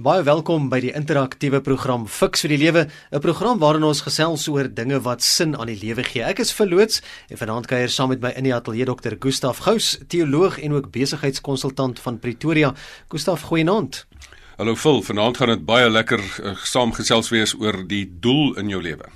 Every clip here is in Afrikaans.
Baie welkom by die interaktiewe program Fix vir die Lewe, 'n program waarin ons gesels oor dinge wat sin aan die lewe gee. Ek is verloots en vanaand kuier saam met my in die ateljee Dr. Gustaf Gous, teoloog en ook besigheidskonsultant van Pretoria. Gustaf, goeienaand. Hallo Phil, vanaand gaan dit baie lekker uh, saamgesels wees oor die doel in jou lewe.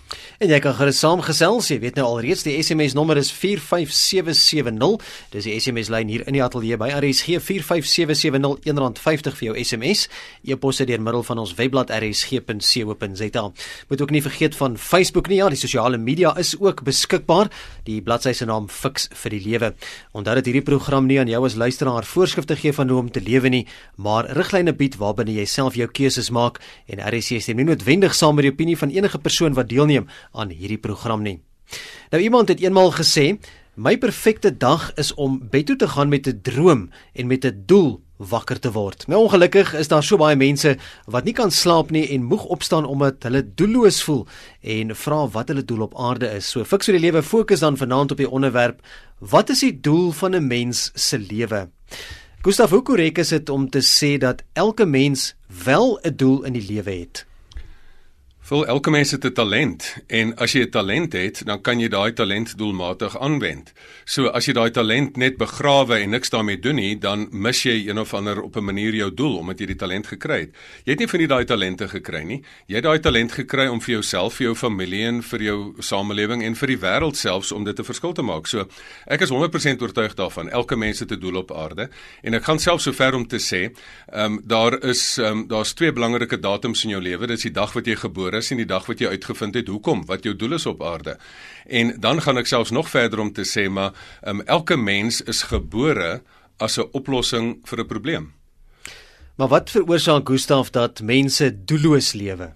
En jy kan gerus saamgesels, jy weet nou alreeds die SMS nommer is 45770. Dis die SMS lyn hier in die ateljee by RSG 45770 R1.50 vir jou SMS. E-pos deur middel van ons webblad rsg.co.za. Moet ook nie vergeet van Facebook nie, ja, die sosiale media is ook beskikbaar. Die bladsy se naam Fix vir die Lewe. Onthou dat hierdie program nie aan jou as luisteraar voorskrifte gee van hoe om te lewe nie, maar riglyne bied waarbinne jy self jou keuses maak en RSC stem nie noodwendig saam met die opinie van enige persoon wat deelneem aan hierdie program nie. Nou iemand het eenmaal gesê, my perfekte dag is om bed toe te gaan met 'n droom en met 'n doel wakker te word. Nou ongelukkig is daar so baie mense wat nie kan slaap nie en moeg opstaan omdat hulle doelloos voel en vra wat hulle doel op aarde is. So fiks vir die lewe fokus dan vanaand op die onderwerp: Wat is die doel van 'n mens se lewe? Gustav, hoe korrek is dit om te sê dat elke mens wel 'n doel in die lewe het? Vol elke mens het 'n talent en as jy 'n talent het, dan kan jy daai talent doelmatig aanwend. So as jy daai talent net begrawe en niks daarmee doen nie, dan mis jy een of ander op 'n manier jou doel omdat jy die talent gekry het. Jy het nie van die daai talente gekry nie. Jy het daai talent gekry om vir jouself, vir jou familie en vir jou samelewing en vir die wêreld selfs om dit 'n verskil te maak. So ek is 100% oortuig daarvan. Elke mens het 'n doel op aarde en ek gaan self so ver om te sê, ehm um, daar is ehm um, daar's twee belangrike datums in jou lewe. Dit is die dag wat jy gebore is en die dag wat jy uitgevind het hoekom, wat jou doel is op aarde. En dan gaan ek selfs nog verder om te sê maar um, elke mens is gebore as 'n oplossing vir 'n probleem. Maar wat veroorsaak Gustaf dat mense doelloos lewe?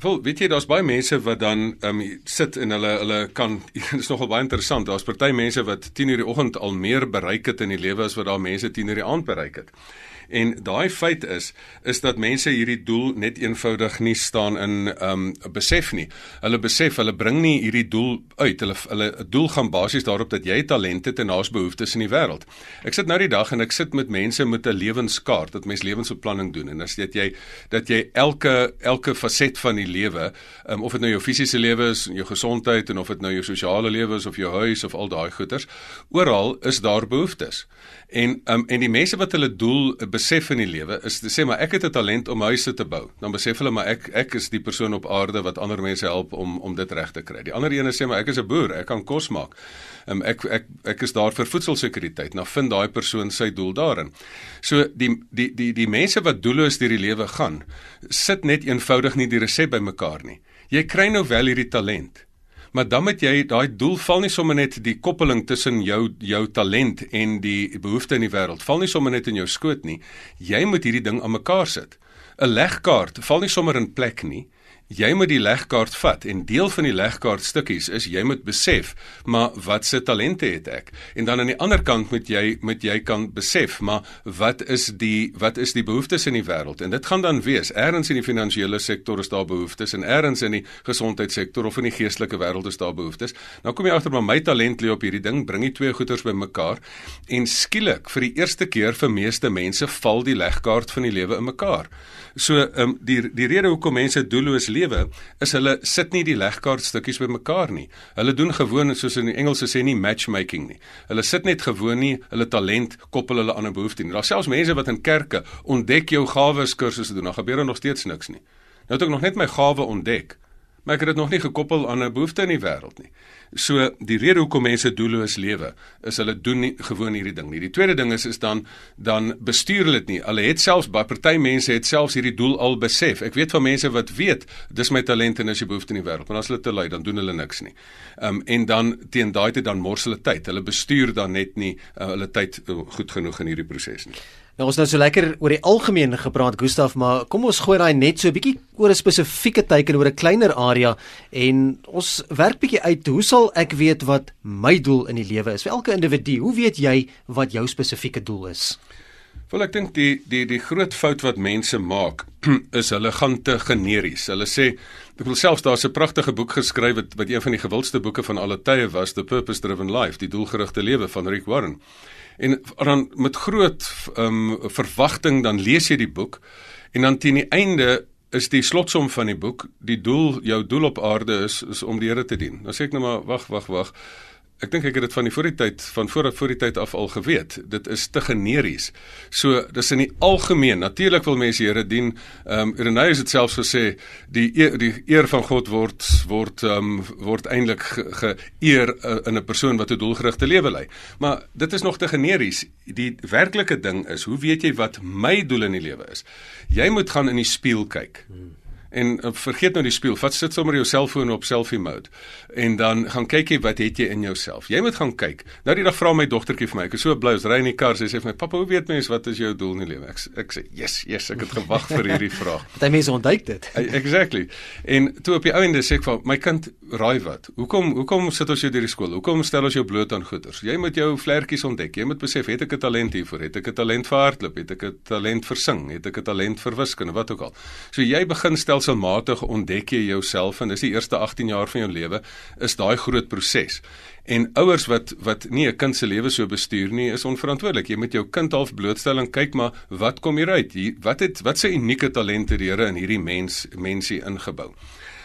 Wel, weet jy, daar's baie mense wat dan um, sit en hulle hulle kan dit is nogal baie interessant. Daar's party mense wat 10:00 die oggend al meer bereik het in die lewe as wat daar mense 10:00 die aand bereik het. En daai feit is is dat mense hierdie doel net eenvoudig nie staan in um besef nie. Hulle besef hulle bring nie hierdie doel uit. Hulle hulle doel gaan basies daarop dat jy talent het en daar's behoeftes in die wêreld. Ek sit nou die dag en ek sit met mense met 'n lewenskaart dat mens lewensbeplanning doen en as dit jy dat jy elke elke faset van die lewe, um, of dit nou jou fisiese lewe is, jou gesondheid en of dit nou jou sosiale lewe is of jou huis of al daai goeders, oral is daar behoeftes. En um, en die mense wat hulle doel besef in die lewe is sê maar ek het 'n talent om huise te bou. Dan besef hulle maar ek ek is die persoon op aarde wat ander mense help om om dit reg te kry. Die ander ene sê maar ek is 'n boer, ek kan kos maak. Um, ek ek ek is daar vir voedselsekuriteit. Nou vind daai persoon sy doel daarin. So die die die die mense wat doelloos deur die lewe gaan, sit net eenvoudig nie die resep bymekaar nie. Jy kry nou wel hierdie talent. Maar dan moet jy daai doel val nie sommer net die koppeling tussen jou jou talent en die behoefte in die wêreld val nie sommer net in jou skoot nie. Jy moet hierdie ding aan mekaar sit. 'n Legkaart val nie sommer in plek nie. Jy moet die legkaart vat en deel van die legkaart stukkies is jy moet besef, maar wat se talente het ek? En dan aan die ander kant moet jy moet jy kan besef, maar wat is die wat is die behoeftes in die wêreld? En dit gaan dan wees, ergens in die finansiële sektor is daar behoeftes en ergens in die gesondheidssektor of in die geestelike wêreld is daar behoeftes. Nou kom jy agter maar my talent lê op hierdie ding, bring die twee goeders bymekaar en skielik vir die eerste keer vir meeste mense val die legkaart van die lewe in mekaar. So ehm um, die die rede hoekom mense doelloos lewe is hulle sit nie die legkaart stukkies bymekaar nie. Hulle doen gewoon soos in die Engelse sê nie matchmaking nie. Hulle sit net gewoon nie hulle talent koppel hulle aan 'n behoefte nie. Daar selfs mense wat in kerke ontdek jou gawes kursusse doen, dan gebeur er nog steeds niks nie. Nou het ek nog net my gawe ontdek maar ek het dit nog nie gekoppel aan 'n behoefte in die wêreld nie. So die rede hoekom mense doelloos lewe, is hulle doen nie gewoon hierdie ding nie. Die tweede ding is is dan dan bestuur hulle dit nie. Hulle het selfs baie party mense het selfs hierdie doel al besef. Ek weet van mense wat weet dis my talent en is die behoefte in die wêreld, maar as hulle te lui dan doen hulle niks nie. Ehm um, en dan teen daai tyd dan mors hulle tyd. Hulle bestuur dan net nie uh, hulle tyd uh, goed genoeg in hierdie proses nie. Nou ons nou so lekker oor die algemeen gepraat Gustaf, maar kom ons gooi daai net so 'n bietjie oor 'n spesifieke teken oor 'n kleiner area en ons werk bietjie uit hoe sal ek weet wat my doel in die lewe is vir elke individu? Hoe weet jy wat jou spesifieke doel is? Wel ek dink die die die groot fout wat mense maak is hulle gaan te generies. Hulle sê ek wil selfs daar's 'n pragtige boek geskryf wat wat een van die gewildste boeke van alle tye was, The Purpose Driven Life, die doelgerigte lewe van Rick Warren. En dan met groot ehm um, verwagting dan lees jy die boek En dan teen die einde is die slotsom van die boek, die doel, jou doel op aarde is is om die Here te dien. Dan sê ek nou maar wag, wag, wag. Ek dink ek het dit van die voor die tyd van voor voor die tyd af al geweet. Dit is te generies. So dis in die algemeen. Natuurlik wil mense Here dien. Ehm um, Irenaeus het selfs gesê die eer, die eer van God word word ehm um, word eintlik geëer ge uh, in 'n persoon wat 'n doelgerigte lewe lei. Maar dit is nog te generies. Die werklike ding is, hoe weet jy wat my doel in die lewe is? Jy moet gaan in die spieël kyk. Hmm. En uh, vergeet nou die spieël. Vat sit sommer jou selfoon op selfie mode en dan gaan kyk jy wat het jy in jouself. Jy moet gaan kyk. Nou die dag vra my dogtertjie vir my. Ek is so bly as ry in die kar. Sy sê vir my: "Pappa, hoe weet mens wat is jou doel in die lewe?" Ek ek sê: "Yes, yes, ek het gewag vir hierdie vraag." Party mense ontduik dit. exactly. En toe op die ou ende sê ek vir my kind: "Raai wat? Hoekom hoekom sit ons jou deur die skool? Hoekom stel ons jou bloot aan goeters? Jy moet jou vlekkies ontdek. Jy moet besef, het ek 'n talent hiervoor? Het ek 'n talent vir hardloop? Het ek 'n talent vir sing? Het ek 'n talent vir wiskunde? Wat ook al." So jy begin stelselmatig ontdek jy jouself en dis die eerste 18 jaar van jou lewe is daai groot proses. En ouers wat wat nie 'n kind se lewe so bestuur nie, is onverantwoordelik. Jy moet jou kind half blootstel en kyk maar wat kom hier uit. Hier, wat het wat se unieke talente die Here in hierdie mens mensie ingebou.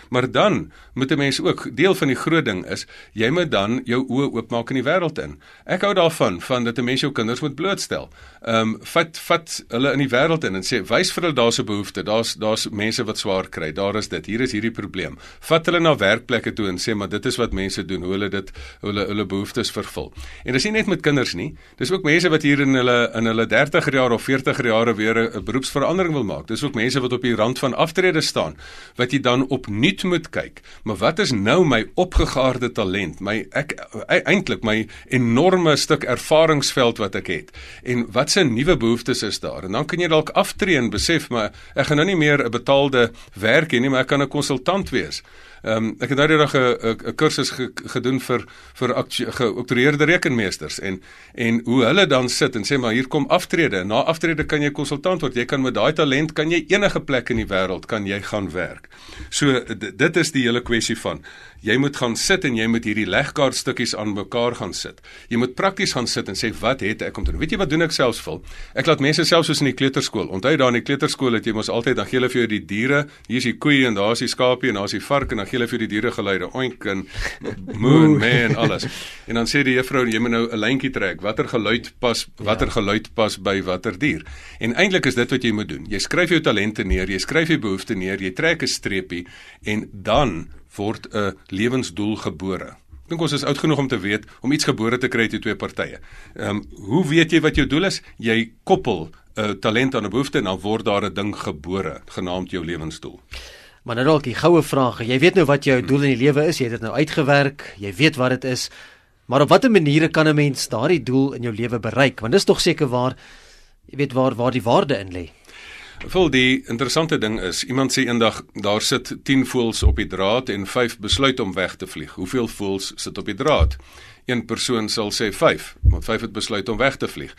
Maar dan moet 'n mens ook deel van die groot ding is jy moet dan jou oë oopmaak in die wêreld in. Ek hou daarvan van dat 'n mens jou kinders moet blootstel. Ehm um, vat vat hulle in die wêreld in en sê wys vir hulle daar's 'n behoefte. Daar's daar's mense wat swaar kry. Daar is dit. Hier is hierdie probleem. Vat hulle na werkplekke toe en sê maar dit is wat mense doen, hoe hulle dit hulle hulle behoeftes vervul. En dis nie net met kinders nie. Dis ook mense wat hier in hulle in hulle 30 jaar of 40 jaar weer 'n beroepsverandering wil maak. Dis ook mense wat op die rand van aftrede staan wat jy dan opnuut moet kyk. Maar wat is nou my opgegaarde talent? My ek e, eintlik my enorme stuk ervaringsveld wat ek het. En wat se nuwe behoeftes is daar? En dan kan jy dalk aftree en besef maar ek gaan nou nie meer 'n betaalde werk hê nie, maar ek kan 'n konsultant wees. Ehm um, ek het nou net 'n 'n kursus ge, gedoen vir vir geoktroeëerde rekenmeesters en en hoe hulle dan sit en sê maar hier kom aftrede. Na aftrede kan jy konsultant word. Jy kan met daai talent kan jy enige plek in die wêreld kan jy gaan werk. So dit is die hele kwessie van jy moet gaan sit en jy moet hierdie legkaart stukkies aan mekaar gaan sit. Jy moet prakties gaan sit en sê wat het ek om te doen? Weet jy wat doen ek selfs vol? Ek laat mense selfs soos in die kleuterskool. Onthou daar in die kleuterskool het jy mos altyd dan gee hulle vir jou die diere. Hier is die koeie en daar is die skaapie en daar is die vark en dan gee hulle vir die diere geluide. Oink en moon man alles. En dan sê die juffrou jy moet nou 'n lyntjie trek. Watter geluid pas watter ja. geluid pas by watter dier? En eintlik is dit wat jy moet doen. Jy skryf jou talente neer, jy skryf jou behoeftes neer, jy trek 'n streepie en dan word 'n lewensdoel gebore. Ek dink ons is oud genoeg om te weet om iets gebore te kry uit twee partye. Ehm um, hoe weet jy wat jou doel is? Jy koppel 'n uh, talent aan 'n behoefte en dan word daar 'n ding gebore genaamd jou lewensdoel. Maar nou dalk die goue vraag, jy weet nou wat jou doel in die lewe is, jy het dit nou uitgewerk, jy weet wat dit is. Maar op watter maniere kan 'n mens daardie doel in jou lewe bereik? Want dis tog seker waar jy weet waar waar die waarde in lê. Vol die interessante ding is, iemand sê eendag daar sit 10 voëls op die draad en 5 besluit om weg te vlieg. Hoeveel voëls sit op die draad? Een persoon sal sê 5, want 5 het besluit om weg te vlieg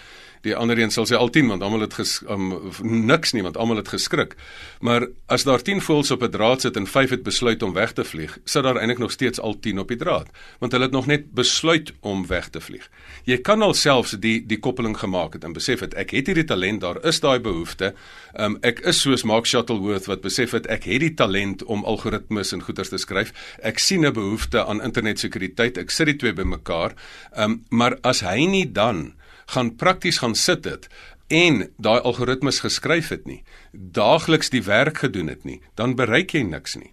die ander een sal sê al 10 want almal het ges, um, niks nie want almal het geskrik. Maar as daar 10 voëls op 'n draad sit en 5 het besluit om weg te vlieg, sit daar eintlik nog steeds al 10 op die draad, want hulle het nog net besluit om weg te vlieg. Jy kan alselfs die die koppeling gemaak het en besef het ek het hierdie talent, daar is daai behoefte. Um, ek is soos Mark Shuttleworth wat besef het ek het die talent om algoritmes en goeters te skryf. Ek sien 'n behoefte aan internetsekuriteit. Ek sit die twee bymekaar. Um, maar as hy nie dan gaan prakties gaan sit het en daai algoritmes geskryf het nie, daagliks die werk gedoen het nie, dan bereik jy niks nie.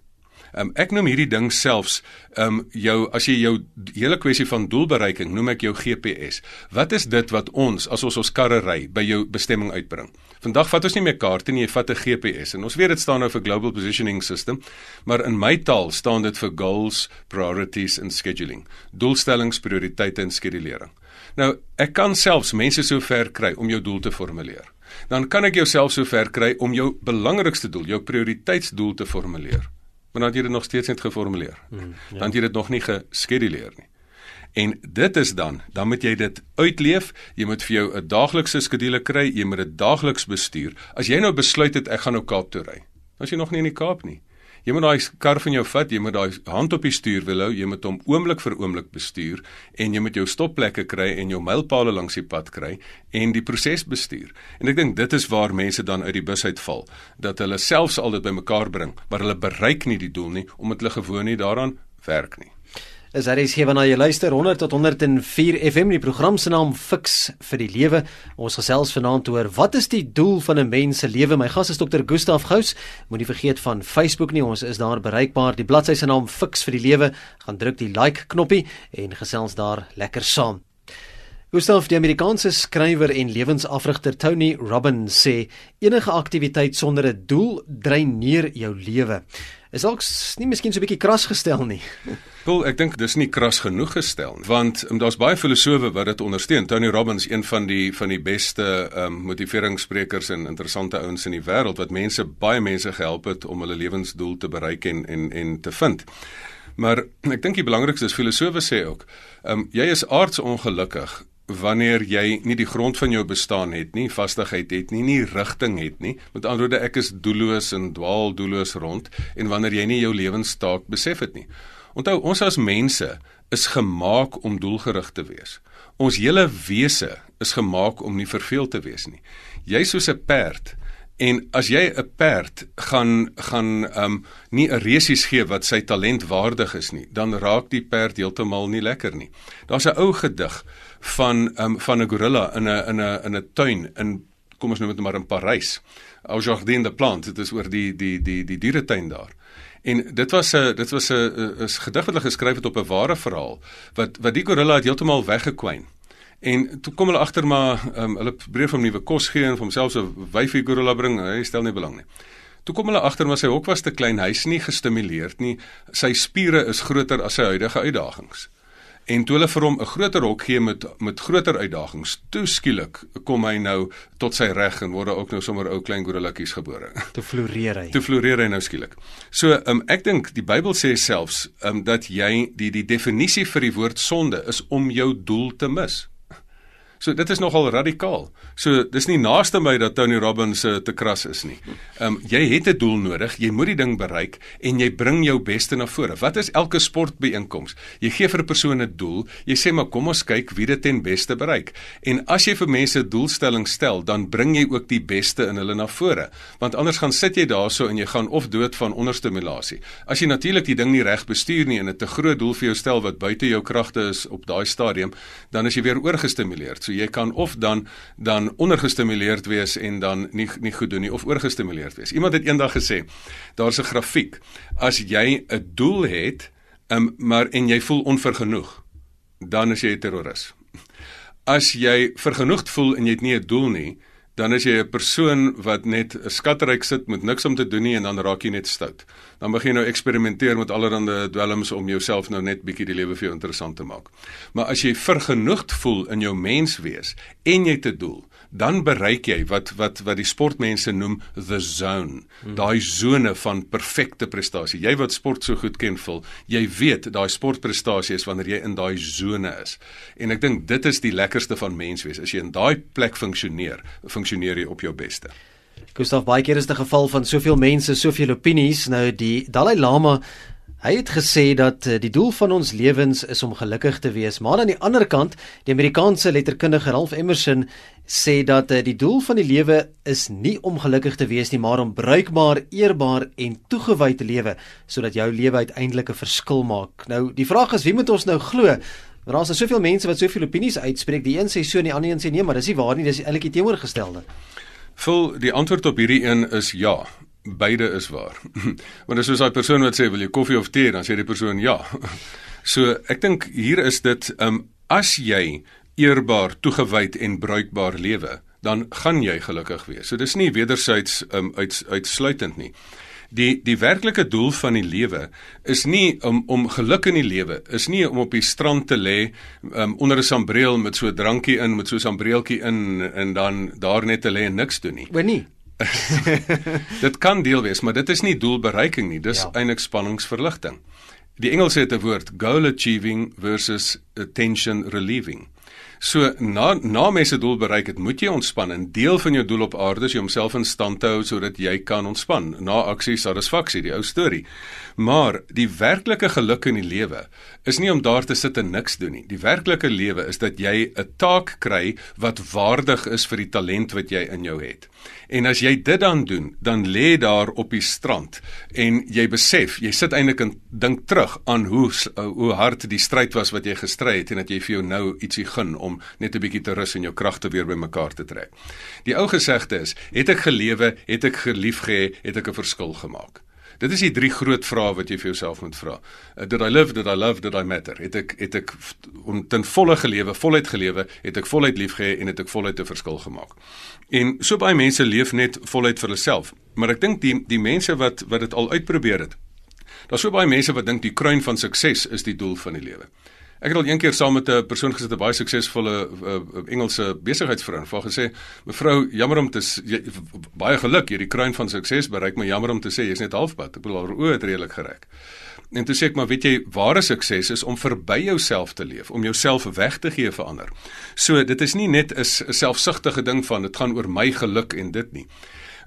Um, ek noem hierdie ding selfs um jou as jy jou hele kwessie van doelbereiking noem ek jou GPS. Wat is dit wat ons as ons ons karre ry by jou bestemming uitbring? Vandag vat ons nie meer kaarte nie, jy vat 'n GPS en ons weet dit staan nou vir Global Positioning System, maar in my taal staan dit vir goals, priorities and scheduling. Doelstellings, prioriteite en skedulering. Nou, ek kan selfs mense so ver kry om jou doel te formuleer. Dan kan ek jouself so ver kry om jou belangrikste doel, jou prioriteitsdoel te formuleer. Maar dan het jy dit nog steeds net geformuleer. Mm, ja. Dan het jy dit nog nie geskeduleer nie. En dit is dan, dan moet jy dit uitleef. Jy moet vir jou 'n daaglikse skedule kry, jy moet dit daagliks bestuur. As jy nou besluit het ek gaan nou Kaap toe ry. As jy nog nie in die Kaap nie. Jy moet daai kar van jou vat, jy moet daai hand op die stuurwiel hou, jy moet hom oomblik vir oomblik bestuur en jy moet jou stopplekke kry en jou mylpale langs die pad kry en die proses bestuur. En ek dink dit is waar mense dan uit die bus uitval, dat hulle selfs al dit bymekaar bring, maar hulle bereik nie die doel nie omdat hulle gewoon nie daaraan werk nie. Is hier wanneer jy luister 100 tot 104 FM die program se naam Fix vir die lewe. Ons gesels vanaand oor wat is die doel van 'n mens se lewe? My gas is Dr. Gustaf Gous. Moenie vergeet van Facebook nie, ons is daar bereikbaar. Die bladsy se naam Fix vir die lewe. Gaan druk die like knoppie en gesels daar lekker saam. Gustaf, die Amerikaanse skrywer en lewensafrigter Tony Robbins sê enige aktiwiteit sonder 'n doel dreineer jou lewe is dalk nie miskien so 'n bietjie kras gestel nie. Wel, ek dink dis nie kras genoeg gestel nie, want um, daar's baie filosowe wat dit ondersteun. Tony Robbins, een van die van die beste um, motiveringssprekers en interessante ouens in die wêreld wat mense baie mense gehelp het om hulle lewensdoel te bereik en en en te vind. Maar ek dink die belangrikste is filosowe sê ook, um, jy is aardsongelukkig wanneer jy nie die grond van jou bestaan het nie, vastigheid het nie, nie rigting het nie. Met ander woorde, ek is doelloos en dwaal doelloos rond en wanneer jy nie jou lewenstaak besef het nie. Onthou, ons as mense is gemaak om doelgerig te wees. Ons hele wese is gemaak om nie verveel te wees nie. Jy soos 'n perd En as jy 'n perd gaan gaan um nie 'n resies gee wat sy talent waardig is nie, dan raak die perd heeltemal nie lekker nie. Daar's 'n ou gedig van um, van 'n gorilla in 'n in 'n in 'n tuin in kom ons noem dit maar in Parys. Au Jardin des Plantes, dit is oor die die die die dieretuin daar. En dit was 'n dit was 'n 'n gedig wat hulle geskryf het op 'n ware verhaal wat wat die gorilla het heeltemal weggekwyn. En toe kom hulle agter maar um, hulle probeer vir hom nuwe kos gee en vir homself 'n wyfie gorilla bring, hy stel nie belang nie. Toe kom hulle agter maar sy hok was te klein, hy's nie gestimuleerd nie. Sy spiere is groter as sy huidige uitdagings. En toe hulle vir hom 'n groter hok gee met met groter uitdagings, toe skielik kom hy nou tot sy reg en word ook nou sommer ou klein gorilletjies gebore. Toe floreer hy. Toe floreer hy nou skielik. So, um, ek dink die Bybel sê selfs um, dat jy die die definisie vir die woord sonde is om jou doel te mis. So dit is nogal radikaal. So dis nie naaste my dat Tony Robbins uh, te kras is nie. Ehm um, jy het 'n doel nodig, jy moet die ding bereik en jy bring jou beste na vore. Wat is elke sportbyeenkoms? Jy gee vir 'n persoon 'n doel. Jy sê maar kom ons kyk wie dit ten beste bereik. En as jy vir mense doelstellings stel, dan bring jy ook die beste in hulle na vore. Want anders gaan sit jy daarso en jy gaan of dood van onderstimulasie. As jy natuurlik die ding nie reg bestuur nie en 'n te groot doel vir jou stel wat buite jou kragte is op daai stadium, dan is jy weer oorgestimuleerd. So jy kan of dan dan ondergestimuleerd wees en dan nie nie goed doen nie of oorgestimuleerd wees. Iemand het eendag gesê, daar's 'n grafiek. As jy 'n doel het, um, maar en jy voel onvergenoeg, dan is jy 'n terroris. As jy vergenoegd voel en jy het nie 'n doel nie, dan is jy 'n persoon wat net 'n skatryk sit met niks om te doen nie en dan raak jy net stout. Dan begin jy nou eksperimenteer met allerlei dwelms om jouself nou net bietjie die lewe vir jou interessant te maak. Maar as jy vergenoegd voel in jou menswees en jy het 'n doel, dan bereik jy wat wat wat die sportmense noem the zone. Hmm. Daai sone van perfekte prestasie. Jy wat sport so goed ken, voel, jy weet daai sportprestasie is wanneer jy in daai sone is. En ek dink dit is die lekkerste van menswees. As jy in daai plek funksioneer, funksioneer jy op jou beste. Gustav baie keer is dit geval van soveel mense, soveel opinies. Nou die Dalai Lama Hy het gesê dat eh, die doel van ons lewens is om gelukkig te wees, maar aan die ander kant, die Amerikaanse letterkundige Ralph Emerson sê dat eh, die doel van die lewe is nie om gelukkig te wees nie, maar om bruikbaar, eerbaar en toegewy te lewe sodat jou lewe uiteindelik 'n verskil maak. Nou, die vraag is wie moet ons nou glo? Want daar is soveel mense wat soveel opinies uitspreek. Die een sê so en die ander een sê nee, maar dis nie waar nie, dis eintlik die teenoorgestelde. Vul die antwoord op hierdie een is ja beide is waar. Want as soos daai persoon wat sê wil jy koffie of tee, dan sê die persoon ja. So ek dink hier is dit um as jy eerbaar, toegewyd en bruikbaar lewe, dan gaan jy gelukkig wees. So dis nie wedersyds um uit, uitsluitend nie. Die die werklike doel van die lewe is nie om om geluk in die lewe, is nie om op die strand te lê um onder 'n sambreel met so 'n drankie in, met so 'n sambreeltjie in en dan daar net te lê en niks doen nie. O nee. dit kan deel wees, maar dit is nie doelbereiking nie. Dis ja. eintlik spanningsverligting. Die Engelse het 'n woord goal achieving versus attention relieving. So na na mense doel bereik het, moet jy ontspan. 'n Deel van jou doel op aarde is om jouself in stand te hou sodat jy kan ontspan. Na aksie satisfaksie, die ou storie. Maar die werklike geluk in die lewe is nie om daar te sit en niks doen nie. Die werklike lewe is dat jy 'n taak kry wat waardig is vir die talent wat jy in jou het. En as jy dit dan doen, dan lê daar op die strand en jy besef, jy sit eintlik en dink terug aan hoe hoe hard die stryd was wat jy gestry het en dat jy vir jou nou ietsie gun om net 'n bietjie te rus en jou kragte weer bymekaar te trek. Die ou gesegde is, het ek gelewe, het ek gelief gehê, het ek 'n verskil gemaak. Dit is die drie groot vrae wat jy vir jouself moet vra. Uh, did I live, did I love, did I matter? Het ek het ek ten volle gelewe, voluit gelewe, het ek voluit liefgehê en het ek voluit 'n verskil gemaak. En so baie mense leef net voluit vir hulself, maar ek dink die die mense wat wat dit al uitprobeer het. Daar's so baie mense wat dink die kruin van sukses is die doel van die lewe. Ek het al een keer saam met 'n persoon gesit, 'n baie suksesvolle uh, Engelse besigheidsvrou, en vir gesê, "Mevrou, jammer om te jy, baie geluk hierdie kruin van sukses bereik, maar jammer om te sê jy's net halfpad." Ek bedoel haar oë het redelik gereg. En toe sê ek, "Maar weet jy, ware sukses is om verby jouself te leef, om jouself weg te gee vir ander." So, dit is nie net 'n selfsugtige ding van dit gaan oor my geluk en dit nie.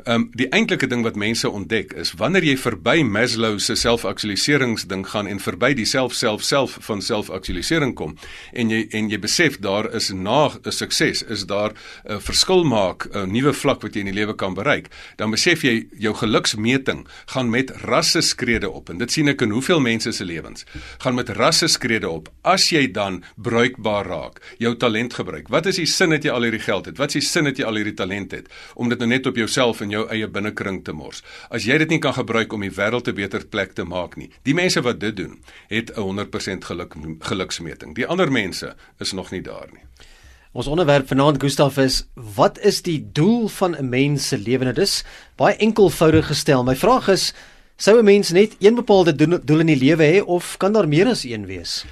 Ehm um, die eintlike ding wat mense ontdek is wanneer jy verby Maslow se selfaktualiseringsding gaan en verby die self self self van selfaktualisering kom en jy en jy besef daar is na 'n sukses is daar 'n verskil maak 'n nuwe vlak wat jy in die lewe kan bereik dan besef jy jou geluksmeting gaan met rasse skrede op. En dit sien ek in hoeveel mense se lewens. Gaan met rasse skrede op. As jy dan bruikbaar raak jou talent gebruik wat is die sin dat jy al hierdie geld het? Wat is die sin dat jy al hierdie talent het? Om dit nou net op jouself en jou eie binnekring te mors. As jy dit nie kan gebruik om die wêreld 'n beter plek te maak nie. Die mense wat dit doen, het 'n 100% geluk geluksmeting. Die ander mense is nog nie daar nie. Ons onderwerp vanaand Gustaf is wat is die doel van 'n mens se lewe? Dit is baie enkelvoudig gestel. My vraag is sou 'n mens net een bepaalde doel in die lewe hê of kan daar meer as een wees?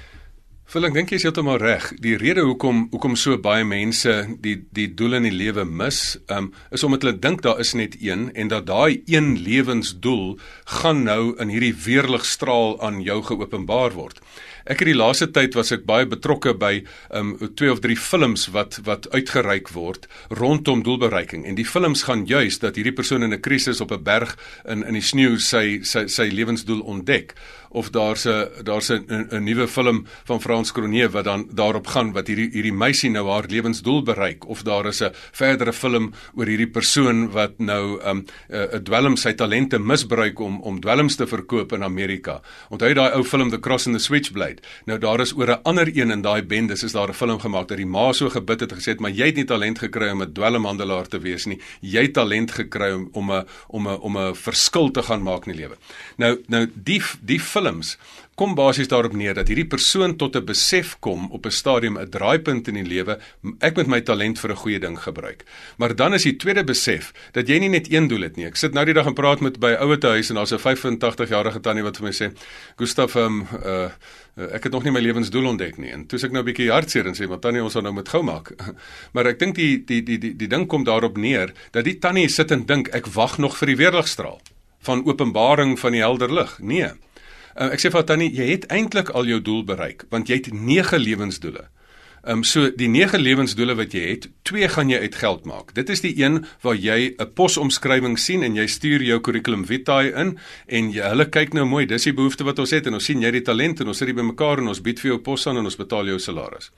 Phil, ek dink jy is heeltemal reg. Die rede hoekom hoekom so baie mense die die doel in die lewe mis, um, is omdat hulle dink daar is net een en dat daai een lewensdoel gaan nou in hierdie weerligstraal aan jou geopenbaar word. Ek het die laaste tyd was ek baie betrokke by um twee of drie films wat wat uitgereik word rondom doelbereiking en die films gaan juis dat hierdie persoon in 'n krisis op 'n berg in in die sneeu sy sy sy lewensdoel ontdek of daar's 'n daar's 'n 'n nuwe film van Frans Cronje wat dan daarop gaan wat hierdie hierdie meisie nou haar lewensdoel bereik of daar is 'n verdere film oor hierdie persoon wat nou um 'n dwelm sy talente misbruik om om dwelms te verkoop in Amerika. Onthou daai ou film The Cross and the Switchblade. Nou daar is oor 'n ander een in daai bendes is daar 'n film gemaak dat die ma so gebid het en gesê het maar jy het nie talent gekry om 'n dwelmhandelaar te wees nie. Jy het talent gekry om 'n om 'n om 'n verskil te gaan maak in die lewe. Nou nou die die film films kom basies daarop neer dat hierdie persoon tot 'n besef kom op 'n stadium 'n draaipunt in die lewe ek moet my talent vir 'n goeie ding gebruik. Maar dan is die tweede besef dat jy nie net een doel het nie. Ek sit nou die dag en praat met by ouer te huis en daar's 'n 85 jarige tannie wat vir my sê Gustaf um, uh ek het nog nie my lewensdoel ontdek nie. En toe sê ek nou 'n bietjie hartseer en sê maar tannie ons sal nou moet gou maak. maar ek dink die die die die die ding kom daarop neer dat die tannie sit en dink ek wag nog vir die weerligstraal van openbaring van die helder lig. Nee. Uh, ek sê vir Tannie, jy het eintlik al jou doel bereik want jy het 9 lewensdoele. Ehm um, so die 9 lewensdoele wat jy het, twee gaan jy uit geld maak. Dit is die een waar jy 'n posomskrywing sien en jy stuur jou curriculum vitae in en jy hulle kyk nou mooi, dis die behoefte wat ons het en ons sien jy het die talent en ons sit hier bymekaar en ons bied vir jou pos aan en ons betaal jou salaris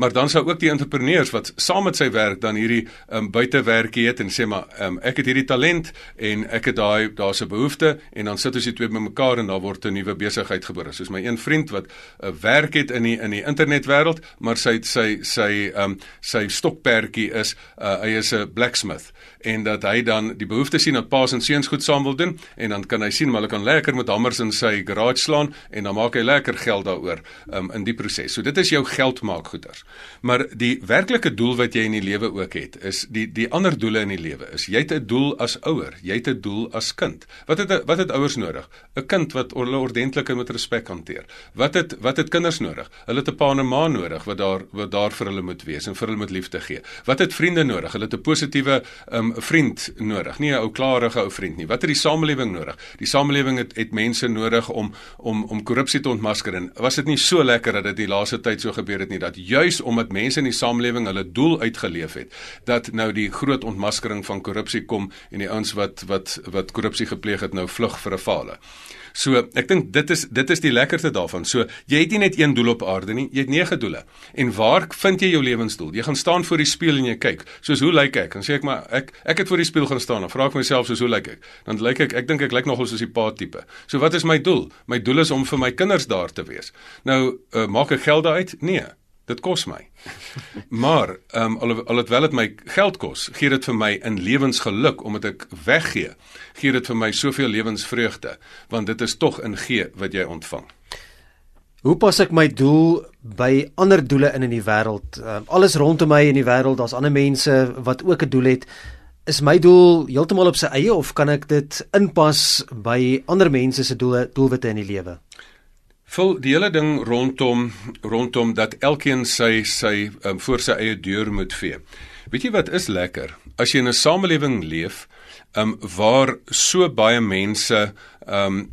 maar dan sou ook die entrepreneurs wat saam met sy werk dan hierdie um, buitewerkie het en sê maar um, ek het hierdie talent en ek het daai daar's 'n behoefte en dan sit ons die twee bymekaar en daar word 'n nuwe besigheid gebore. Soos my een vriend wat 'n uh, werk het in die in die internetwêreld, maar sy sy sy um, sy stokperdjie is uh, hy is 'n blacksmith en dat hy dan die behoefte sien dat paas en seuns goed saam wil doen en dan kan hy sien maar hulle kan lekker met hamers in sy garage slaan en dan maak hy lekker geld daaroor um, in die proses. So dit is jou geld maak goeders. Maar die werklike doel wat jy in die lewe ook het is die die ander doele in die lewe is jy het 'n doel as ouer, jy het 'n doel as kind. Wat het wat het ouers nodig? 'n Kind wat hulle ordentlik en met respek hanteer. Wat het wat het kinders nodig? Hulle het 'n pa en 'n ma nodig wat daar wat daar vir hulle moet wees en vir hulle moet liefde gee. Wat het vriende nodig? Hulle het 'n positiewe um, 'n vriend nodig, nie 'n ou klarige ou vriend nie. Wat het die samelewing nodig? Die samelewing het het mense nodig om om om korrupsie te ontmasker en was dit nie so lekker dat dit die laaste tyd so gebeur het nie dat juis omdat mense in die samelewing hulle doel uitgeleef het, dat nou die groot ontmaskering van korrupsie kom en die ouens wat wat wat korrupsie gepleeg het nou vlug vir 'n fale. So ek dink dit is dit is die lekkerste daarvan. So jy het nie net een doel op aarde nie, jy het nege doele. En waar vind jy jou lewensdoel? Jy gaan staan voor die spieël en jy kyk. Soos hoe lyk ek? Dan sê ek maar ek ek het voor die spieël gaan staan en vra ek myself soos hoe lyk ek? Dan lyk ek ek dink ek lyk nogal soos die pa tipe. So wat is my doel? My doel is om vir my kinders daar te wees. Nou uh, maak ek geld uit? Nee. Dit kos my. Maar ehm um, al al dit wel dit my geld kos, gee dit vir my in lewensgeluk omdat ek weggee. Gee dit vir my soveel lewensvreugde want dit is tog in gee wat jy ontvang. Hoe pas ek my doel by ander doele in in die wêreld? Um, alles rondom my in die wêreld, daar's ander mense wat ook 'n doel het. Is my doel heeltemal op sy eie of kan ek dit inpas by ander mense se doele, doelwitte in die lewe? Vul die hele ding rondom rondom dat elkeen sy sy um, voor sy eie deur moet vee. Weet jy wat is lekker? As jy in 'n samelewing leef, um waar so baie mense um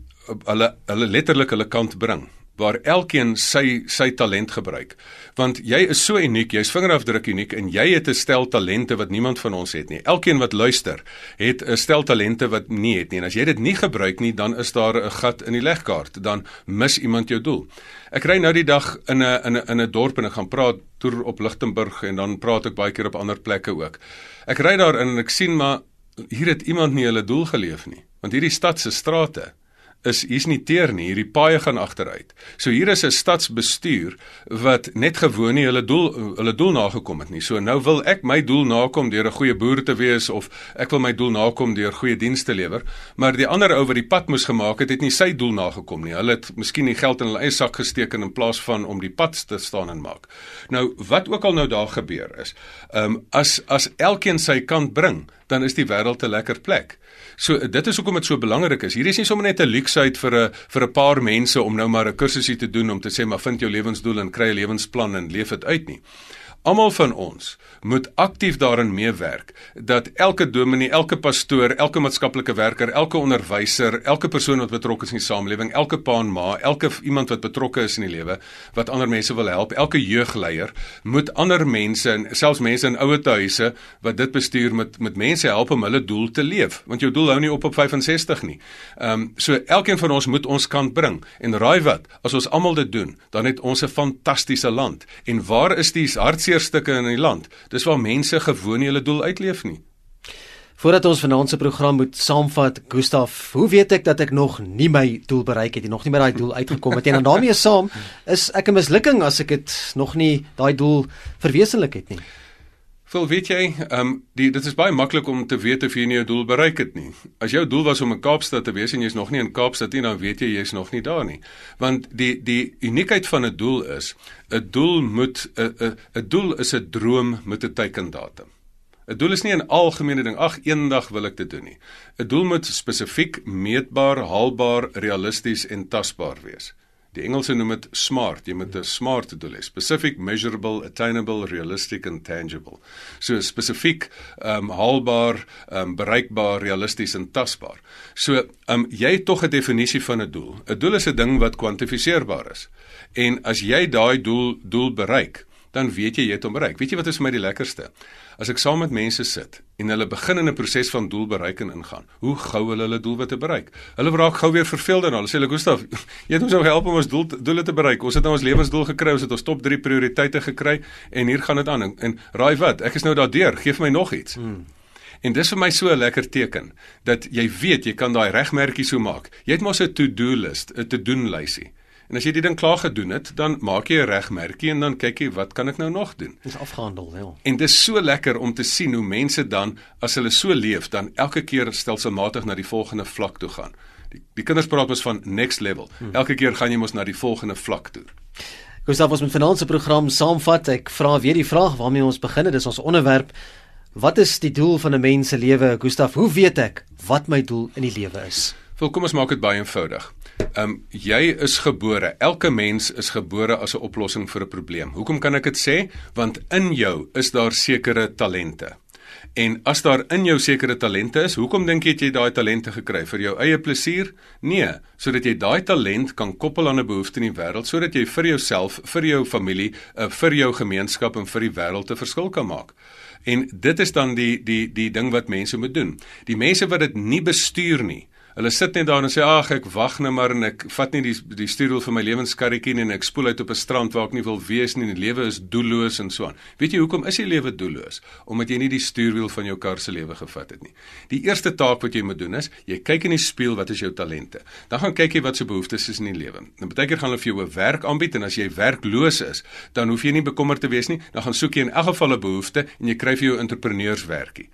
hulle hulle letterlik hulle kant bring waar elkeen sy sy talent gebruik. Want jy is so uniek, jy's vingerafdruk uniek en jy het 'n stel talente wat niemand van ons het nie. Elkeen wat luister, het 'n stel talente wat nie het nie. En as jy dit nie gebruik nie, dan is daar 'n gat in die legkaart. Dan mis iemand jou doel. Ek ry nou die dag in 'n in 'n in 'n dorp en ek gaan praat toer op Lichtenburg en dan praat ek baie keer op ander plekke ook. Ek ry daar in en ek sien maar hier het iemand nie hulle doel geleef nie. Want hierdie stad se strate is hier's nie teer nie, hierdie paaie gaan agteruit. So hier is 'n stadsbestuur wat net gewoon nie hulle doel hulle doel nagekom het nie. So nou wil ek my doel nakom deur 'n goeie boer te wees of ek wil my doel nakom deur goeie dienste lewer, maar die ander ou wat die pad moes gemaak het, het nie sy doel nagekom nie. Hulle het miskien die geld in hulle eie sak gesteek in plaas van om die pad te staan en maak. Nou wat ook al nou daar gebeur is, ehm um, as as elkeen sy kant bring, dan is die wêreld 'n lekker plek. So dit is hoekom dit so belangrik is. Hier is nie sommer net 'n luxe uit vir 'n vir 'n paar mense om nou maar 'n kursusie te doen om te sê maar vind jou lewensdoel en kry 'n lewensplan en leef dit uit nie. Almal van ons moet aktief daarin meewerk dat elke dominee, elke pastoor, elke maatskaplike werker, elke onderwyser, elke persoon wat betrokke is in die samelewing, elke pa en ma, elke iemand wat betrokke is in die lewe wat ander mense wil help, elke jeugleier moet ander mense en selfs mense in ouer huise wat dit bestuur met met mense help om hulle doel te leef, want jou doel hou nie op op 65 nie. Ehm um, so elkeen van ons moet ons kant bring en raai wat, as ons almal dit doen, dan het ons 'n fantastiese land. En waar is die hartseer stukke in die land. Dis waar mense gewoon hulle doel uitleef nie. Voordat ons vanaand se program moet saamvat, Gustaf, hoe weet ek dat ek nog nie my doel bereik het nie, nog nie by daai doel uitgekom het nie? En dan daarmee saam is ek 'n mislukking as ek dit nog nie daai doel verwesenlik het nie. Vol weet jy, ehm um, die dit is baie maklik om te weet of jy nie jou doel bereik het nie. As jou doel was om in Kaapstad te wees en jy's nog nie in Kaapstad nie, dan weet jy jy's nog nie daar nie. Want die die uniekheid van 'n doel is, 'n doel moet 'n 'n 'n doel is 'n droom met 'n teikendatum. 'n Doel is nie 'n algemene ding, ag eendag wil ek dit doen nie. 'n Doel moet spesifiek, meetbaar, haalbaar, realisties en tasbaar wees. Die Engelse noem dit SMART. Jy moet 'n SMART doel hê. Specific, measurable, attainable, realistic and tangible. So spesifiek, ehm um, haalbaar, ehm um, bereikbaar, realisties en tasbaar. So, ehm um, jy het tog 'n definisie van 'n doel. 'n Doel is 'n ding wat kwantifiseerbaar is. En as jy daai doel doel bereik, dan weet jy jy het hom bereik. Weet jy wat is vir my die lekkerste? As ek saam met mense sit en hulle begin in 'n proses van doelbereiking ingaan, hoe gou hulle hulle doelwitte bereik. Hulle raak gou weer verveeld en hulle sê hulle Gustaf, jy het ons nou gehelp om ons doel doele te bereik. Ons het nou ons lewensdoel gekry, ons het ons top 3 prioriteite gekry en hier gaan dit aan en, en raai wat, ek is nou daardeur, gee vir my nog iets. Hmm. En dis vir my so 'n lekker teken dat jy weet jy kan daai regmerkie so maak. Jy het mos 'n to-do list, 'n to-doen lysie. En as jy dit dan klaar gedoen het, dan maak jy 'n regmerkie en dan kyk jy wat kan ek nou nog doen? Dis afgehandel, ja. En dis so lekker om te sien hoe mense dan as hulle so leef, dan elke keer stelselmatig na die volgende vlak toe gaan. Die, die kinders praat mos van next level. Hmm. Elke keer gaan jy mos na die volgende vlak toe. Gustav, ons met finansie program saamvat. Ek vra weer die vraag waarmee ons begin. Dis ons onderwerp. Wat is die doel van 'n mens se lewe? Gustav, hoe weet ek wat my doel in die lewe is? Wel, kom ons maak dit baie eenvoudig. Ehm um, jy is gebore. Elke mens is gebore as 'n oplossing vir 'n probleem. Hoekom kan ek dit sê? Want in jou is daar sekere talente. En as daar in jou sekere talente is, hoekom dink jy het jy daai talente gekry vir jou eie plesier? Nee, sodat jy daai talent kan koppel aan 'n behoefte in die wêreld sodat jy vir jouself, vir jou familie, uh, vir jou gemeenskap en vir die wêreld 'n verskil kan maak. En dit is dan die die die ding wat mense moet doen. Die mense wat dit nie bestuur nie, Hulle sit net daar en sê ag ek wag net maar en ek vat nie die die stuurwiel vir my lewenskarretjie nie en ek spoel uit op 'n strand waar ek nie wil wees nie en die lewe is doelloos en so aan. Weet jy hoekom is die lewe doelloos? Omdat jy nie die stuurwiel van jou kar se lewe gevat het nie. Die eerste taak wat jy moet doen is jy kyk in die spieël wat is jou talente. Dan gaan kyk jy wat se behoeftes is in die lewe. Dan baie keer gaan hulle vir jou 'n werk aanbied en as jy werkloos is, dan hoef jy nie bekommerd te wees nie. Dan gaan soek jy in elk geval 'n behoefte en jy kry vir jou entrepreneurswerkie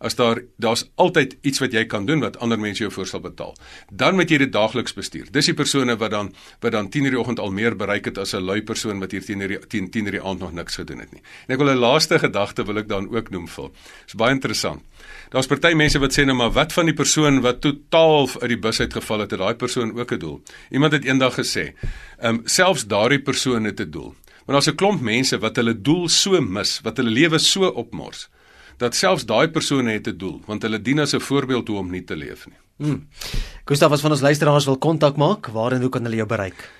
as daar daar's altyd iets wat jy kan doen wat ander mense jou voorstel betaal. Dan moet jy dit daagliks bestuur. Dis die persone wat dan wat dan 10:00 die oggend al meer bereik het as 'n lui persoon wat hier teen die 10 10:00 die aand nog niks gedoen het nie. En ek wil 'n laaste gedagte wil ek dan ook noem vir. Dis baie interessant. Daar's party mense wat sê nou maar wat van die persoon wat totaal uit die bus uitgeval het, het daai persoon ook 'n doel. Iemand het eendag gesê, ehm um, selfs daardie persoon het 'n doel. Maar daar's 'n klomp mense wat hulle doel so mis, wat hulle lewe so opmors dat selfs daai persone het 'n doel want hulle dien as 'n voorbeeld hoe om nie te leef nie. Hmm. Gustav as van ons luisteraars wil kontak maak, waar en hoe kan hulle jou bereik?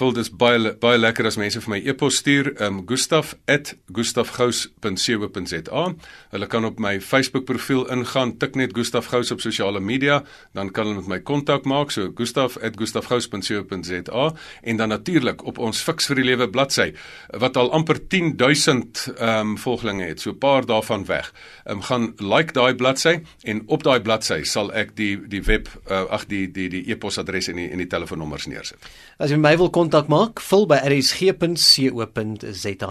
Voel dis baie baie lekker as mense vir my e-pos stuur um gustaf@gustafgous.co.za. Hulle kan op my Facebook profiel ingaan, tik net Gustaf Gous op sosiale media, dan kan hulle met my kontak maak, so gustaf@gustafgous.co.za en dan natuurlik op ons Fix vir die Lewe bladsy wat al amper 10000 um volgelinge het, so 'n paar daarvan weg. Um gaan like daai bladsy en op daai bladsy sal ek die die web uh, ag die die die e-posadres en die en die telefoonnommers neersit. As jy my wil kontak maak, vul by rsg.co.za.